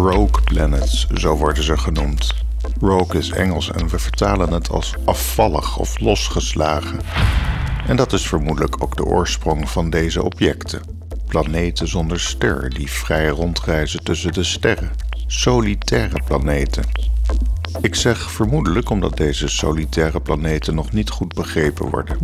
Rogue planets, zo worden ze genoemd. Rogue is Engels en we vertalen het als afvallig of losgeslagen. En dat is vermoedelijk ook de oorsprong van deze objecten. Planeten zonder ster die vrij rondreizen tussen de sterren. Solitaire planeten. Ik zeg vermoedelijk omdat deze solitaire planeten nog niet goed begrepen worden.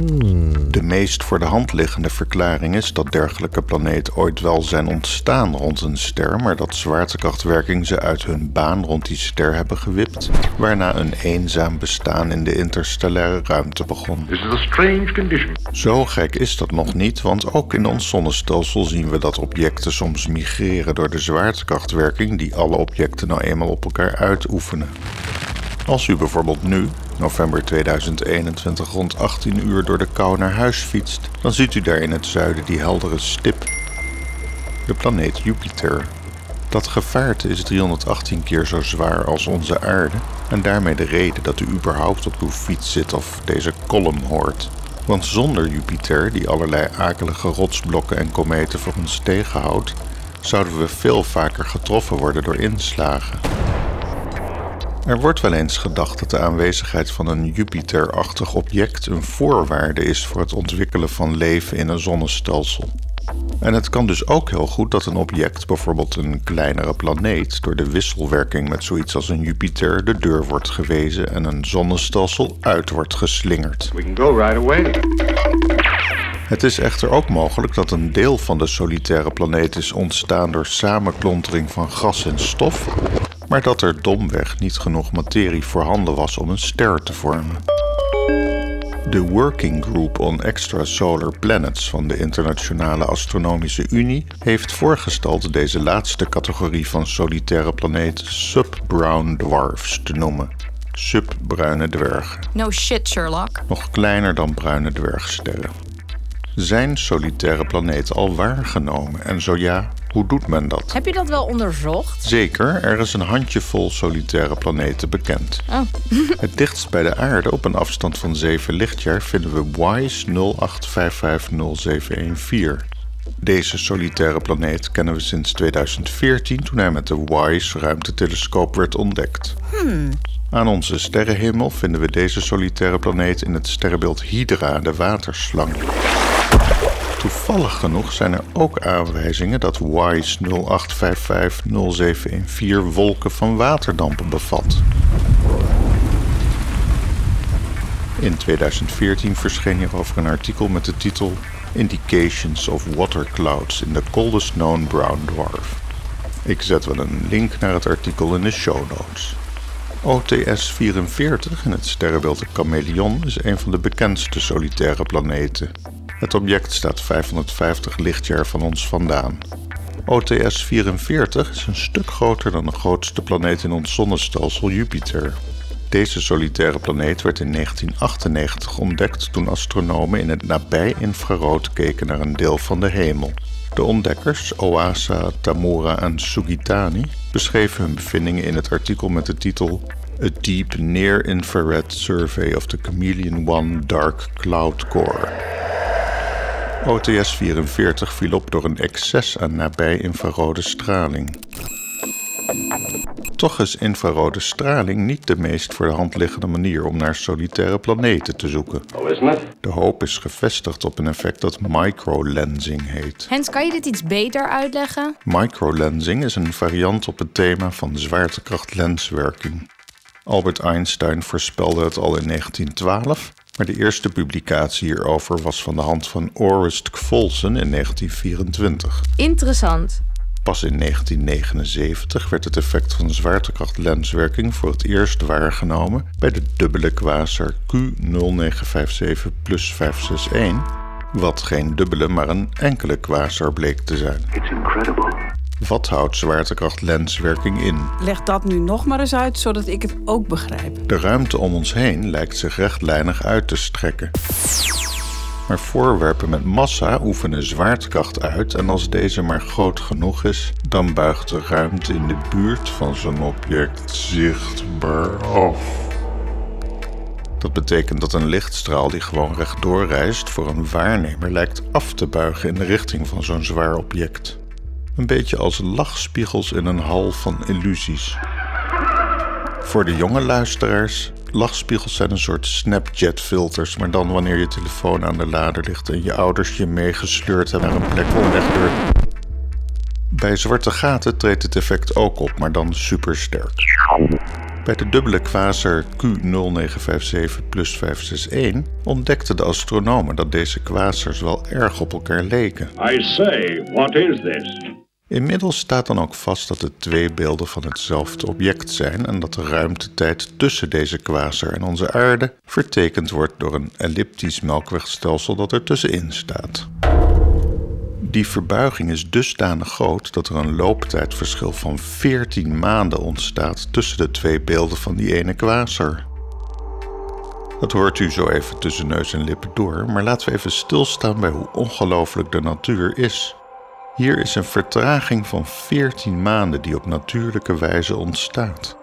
De meest voor de hand liggende verklaring is dat dergelijke planeten ooit wel zijn ontstaan rond een ster, maar dat zwaartekrachtwerking ze uit hun baan rond die ster hebben gewipt, waarna een eenzaam bestaan in de interstellaire ruimte begon. This is a strange condition. Zo gek is dat nog niet, want ook in ons zonnestelsel zien we dat objecten soms migreren door de zwaartekrachtwerking die alle objecten nou eenmaal op elkaar uitoefenen. Als u bijvoorbeeld nu, november 2021, rond 18 uur door de kou naar huis fietst, dan ziet u daar in het zuiden die heldere stip. De planeet Jupiter. Dat gevaarte is 318 keer zo zwaar als onze aarde en daarmee de reden dat u überhaupt op uw fiets zit of deze column hoort. Want zonder Jupiter, die allerlei akelige rotsblokken en kometen voor ons tegenhoudt, zouden we veel vaker getroffen worden door inslagen. Er wordt wel eens gedacht dat de aanwezigheid van een Jupiter-achtig object een voorwaarde is voor het ontwikkelen van leven in een zonnestelsel. En het kan dus ook heel goed dat een object, bijvoorbeeld een kleinere planeet, door de wisselwerking met zoiets als een Jupiter de deur wordt gewezen en een zonnestelsel uit wordt geslingerd. We can go right away. Het is echter ook mogelijk dat een deel van de solitaire planeet is ontstaan door samenklontering van gas en stof, maar dat er domweg niet genoeg materie voorhanden was om een ster te vormen. De Working Group on Extrasolar Planets van de Internationale Astronomische Unie heeft voorgesteld deze laatste categorie van solitaire planeten sub-brown dwarfs te noemen. Subbruine dwergen, No shit, Sherlock. nog kleiner dan bruine dwergsterren. Zijn solitaire planeten al waargenomen en zo ja, hoe doet men dat? Heb je dat wel onderzocht? Zeker, er is een handjevol solitaire planeten bekend. Oh, Het dichtst bij de aarde, op een afstand van 7 lichtjaar, vinden we WISE 08550714. Deze solitaire planeet kennen we sinds 2014 toen hij met de WISE ruimtetelescoop werd ontdekt. Aan onze sterrenhemel vinden we deze solitaire planeet in het sterrenbeeld Hydra, de waterslang. Toevallig genoeg zijn er ook aanwijzingen dat WISE 08550714 wolken van waterdampen bevat. In 2014 verscheen hierover een artikel met de titel Indications of Water Clouds in the Coldest Known Brown Dwarf. Ik zet wel een link naar het artikel in de show notes. OTS-44 in het sterrenbeeld de Chameleon is een van de bekendste solitaire planeten. Het object staat 550 lichtjaar van ons vandaan. OTS-44 is een stuk groter dan de grootste planeet in ons zonnestelsel Jupiter. Deze solitaire planeet werd in 1998 ontdekt toen astronomen in het nabij-infrarood keken naar een deel van de hemel. De ontdekkers, Oasa, Tamura en Sugitani, beschreven hun bevindingen in het artikel met de titel A Deep Near-Infrared Survey of the Chameleon 1 Dark Cloud Core. OTS-44 viel op door een excess aan nabij-infrarode straling. Toch is infrarode straling niet de meest voor de hand liggende manier om naar solitaire planeten te zoeken. Oh? De hoop is gevestigd op een effect dat microlensing heet. Hens, kan je dit iets beter uitleggen? Microlensing is een variant op het thema van zwaartekrachtlenswerking. Albert Einstein voorspelde het al in 1912, maar de eerste publicatie hierover was van de hand van Orest Kvolsen in 1924. Interessant. Pas in 1979 werd het effect van zwaartekrachtlenswerking voor het eerst waargenomen bij de dubbele quasar Q0957 plus 561, wat geen dubbele maar een enkele quasar bleek te zijn. It's incredible. Wat houdt zwaartekrachtlenswerking in? Leg dat nu nog maar eens uit, zodat ik het ook begrijp. De ruimte om ons heen lijkt zich rechtlijnig uit te strekken. Maar voorwerpen met massa oefenen zwaartekracht uit en als deze maar groot genoeg is, dan buigt de ruimte in de buurt van zo'n object zichtbaar af. Dat betekent dat een lichtstraal die gewoon rechtdoor reist voor een waarnemer lijkt af te buigen in de richting van zo'n zwaar object. Een beetje als lachspiegels in een hal van illusies. Voor de jonge luisteraars, lachspiegels zijn een soort Snapchat-filters, maar dan wanneer je telefoon aan de lader ligt en je ouders je meegesleurd hebben naar een plek onwegdeur. Bij zwarte gaten treedt het effect ook op, maar dan supersterk. Bij de dubbele quasar Q0957 plus 561 ontdekten de astronomen dat deze quasars wel erg op elkaar leken. I say, what is this? Inmiddels staat dan ook vast dat het twee beelden van hetzelfde object zijn en dat de ruimtetijd tussen deze quasar en onze aarde vertekend wordt door een elliptisch melkwegstelsel dat er tussenin staat. Die verbuiging is dusdanig groot dat er een looptijdverschil van 14 maanden ontstaat tussen de twee beelden van die ene quasar. Dat hoort u zo even tussen neus en lippen door, maar laten we even stilstaan bij hoe ongelooflijk de natuur is. Hier is een vertraging van 14 maanden die op natuurlijke wijze ontstaat.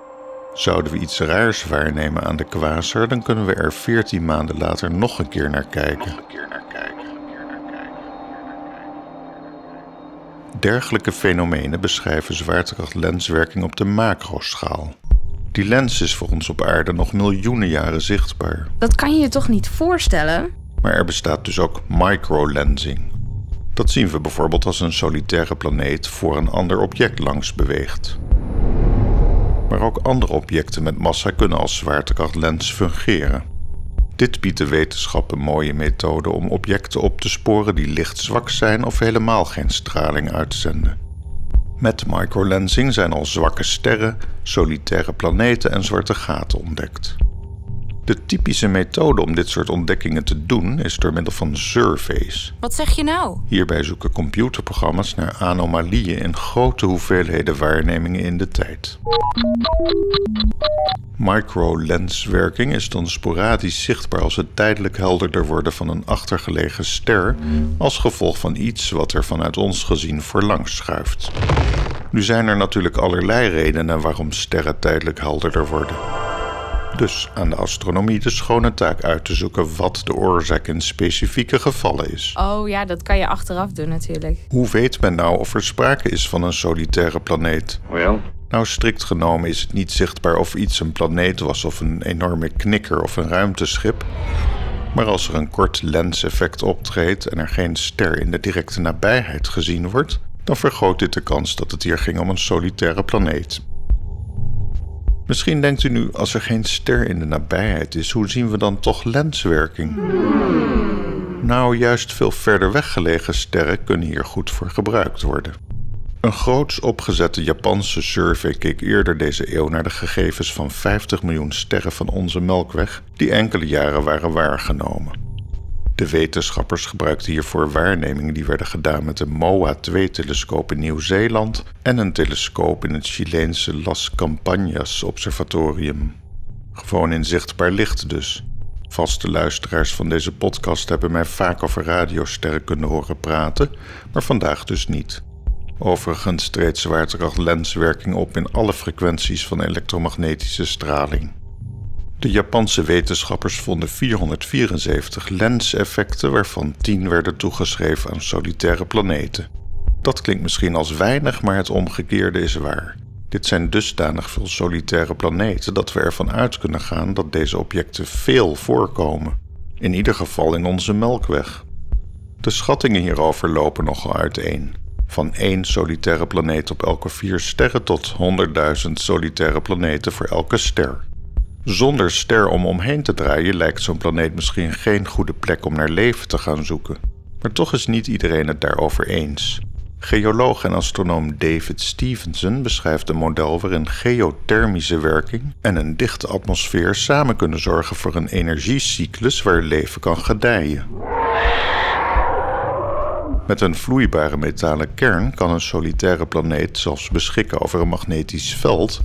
Zouden we iets raars waarnemen aan de quasar, dan kunnen we er 14 maanden later nog een keer naar kijken. Dergelijke fenomenen beschrijven zwaartekrachtlenswerking op de macroschaal. Die lens is voor ons op aarde nog miljoenen jaren zichtbaar. Dat kan je je toch niet voorstellen? Maar er bestaat dus ook microlensing. Dat zien we bijvoorbeeld als een solitaire planeet voor een ander object langs beweegt. Maar ook andere objecten met massa kunnen als zwaartekrachtlens fungeren. Dit biedt de wetenschap een mooie methode om objecten op te sporen die lichtzwak zijn of helemaal geen straling uitzenden. Met microlensing zijn al zwakke sterren, solitaire planeten en zwarte gaten ontdekt. De typische methode om dit soort ontdekkingen te doen is door middel van surveys. Wat zeg je nou? Hierbij zoeken computerprogramma's naar anomalieën in grote hoeveelheden waarnemingen in de tijd. Microlenswerking is dan sporadisch zichtbaar als het tijdelijk helderder worden van een achtergelegen ster als gevolg van iets wat er vanuit ons gezien voorlangs schuift. Nu zijn er natuurlijk allerlei redenen waarom sterren tijdelijk helderder worden. Dus aan de astronomie de schone taak uit te zoeken wat de oorzaak in specifieke gevallen is. Oh ja, dat kan je achteraf doen natuurlijk. Hoe weet men nou of er sprake is van een solitaire planeet? Well, Nou, strikt genomen is het niet zichtbaar of iets een planeet was of een enorme knikker of een ruimteschip. Maar als er een kort lenseffect optreedt en er geen ster in de directe nabijheid gezien wordt, dan vergroot dit de kans dat het hier ging om een solitaire planeet. Misschien denkt u nu, als er geen ster in de nabijheid is, hoe zien we dan toch lenswerking? Nou, juist veel verder weggelegen sterren kunnen hier goed voor gebruikt worden. Een groots opgezette Japanse survey keek eerder deze eeuw naar de gegevens van 50 miljoen sterren van onze Melkweg, die enkele jaren waren waargenomen. De wetenschappers gebruikten hiervoor waarnemingen die werden gedaan met een MOA-2-telescoop in Nieuw-Zeeland en een telescoop in het Chileense Las Campañas Observatorium. Gewoon in zichtbaar licht dus. Vaste luisteraars van deze podcast hebben mij vaak over radiosterren kunnen horen praten, maar vandaag dus niet. Overigens treedt zwaartekrachtlenswerking op in alle frequenties van elektromagnetische straling. De Japanse wetenschappers vonden 474 lenseffecten, waarvan 10 werden toegeschreven aan solitaire planeten. Dat klinkt misschien als weinig, maar het omgekeerde is waar. Dit zijn dusdanig veel solitaire planeten dat we ervan uit kunnen gaan dat deze objecten veel voorkomen. In ieder geval in onze Melkweg. De schattingen hierover lopen nogal uiteen. Van één solitaire planeet op elke vier sterren tot 100.000 solitaire planeten voor elke ster. Zonder ster om omheen te draaien lijkt zo'n planeet misschien geen goede plek om naar leven te gaan zoeken. Maar toch is niet iedereen het daarover eens. Geoloog en astronoom David Stevenson beschrijft een model waarin geothermische werking en een dichte atmosfeer samen kunnen zorgen voor een energiecyclus waar leven kan gedijen. Met een vloeibare metalen kern kan een solitaire planeet zelfs beschikken over een magnetisch veld,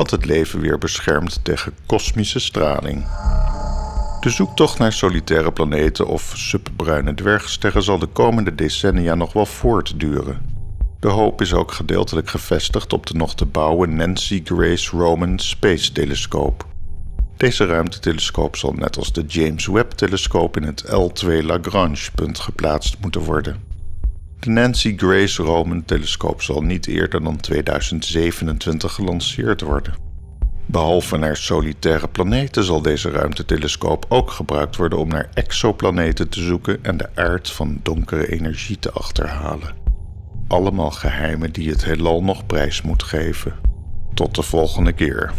wat het leven weer beschermt tegen kosmische straling. De zoektocht naar solitaire planeten of subbruine dwergsterren zal de komende decennia nog wel voortduren. De hoop is ook gedeeltelijk gevestigd op de nog te bouwen Nancy Grace Roman Space Telescope. Deze ruimtetelescoop zal net als de James Webb-telescoop in het L2 Lagrange-punt geplaatst moeten worden. De Nancy Grace Roman telescoop zal niet eerder dan 2027 gelanceerd worden. Behalve naar solitaire planeten zal deze ruimtetelescoop ook gebruikt worden om naar exoplaneten te zoeken en de aard van donkere energie te achterhalen. Allemaal geheimen die het heelal nog prijs moet geven. Tot de volgende keer.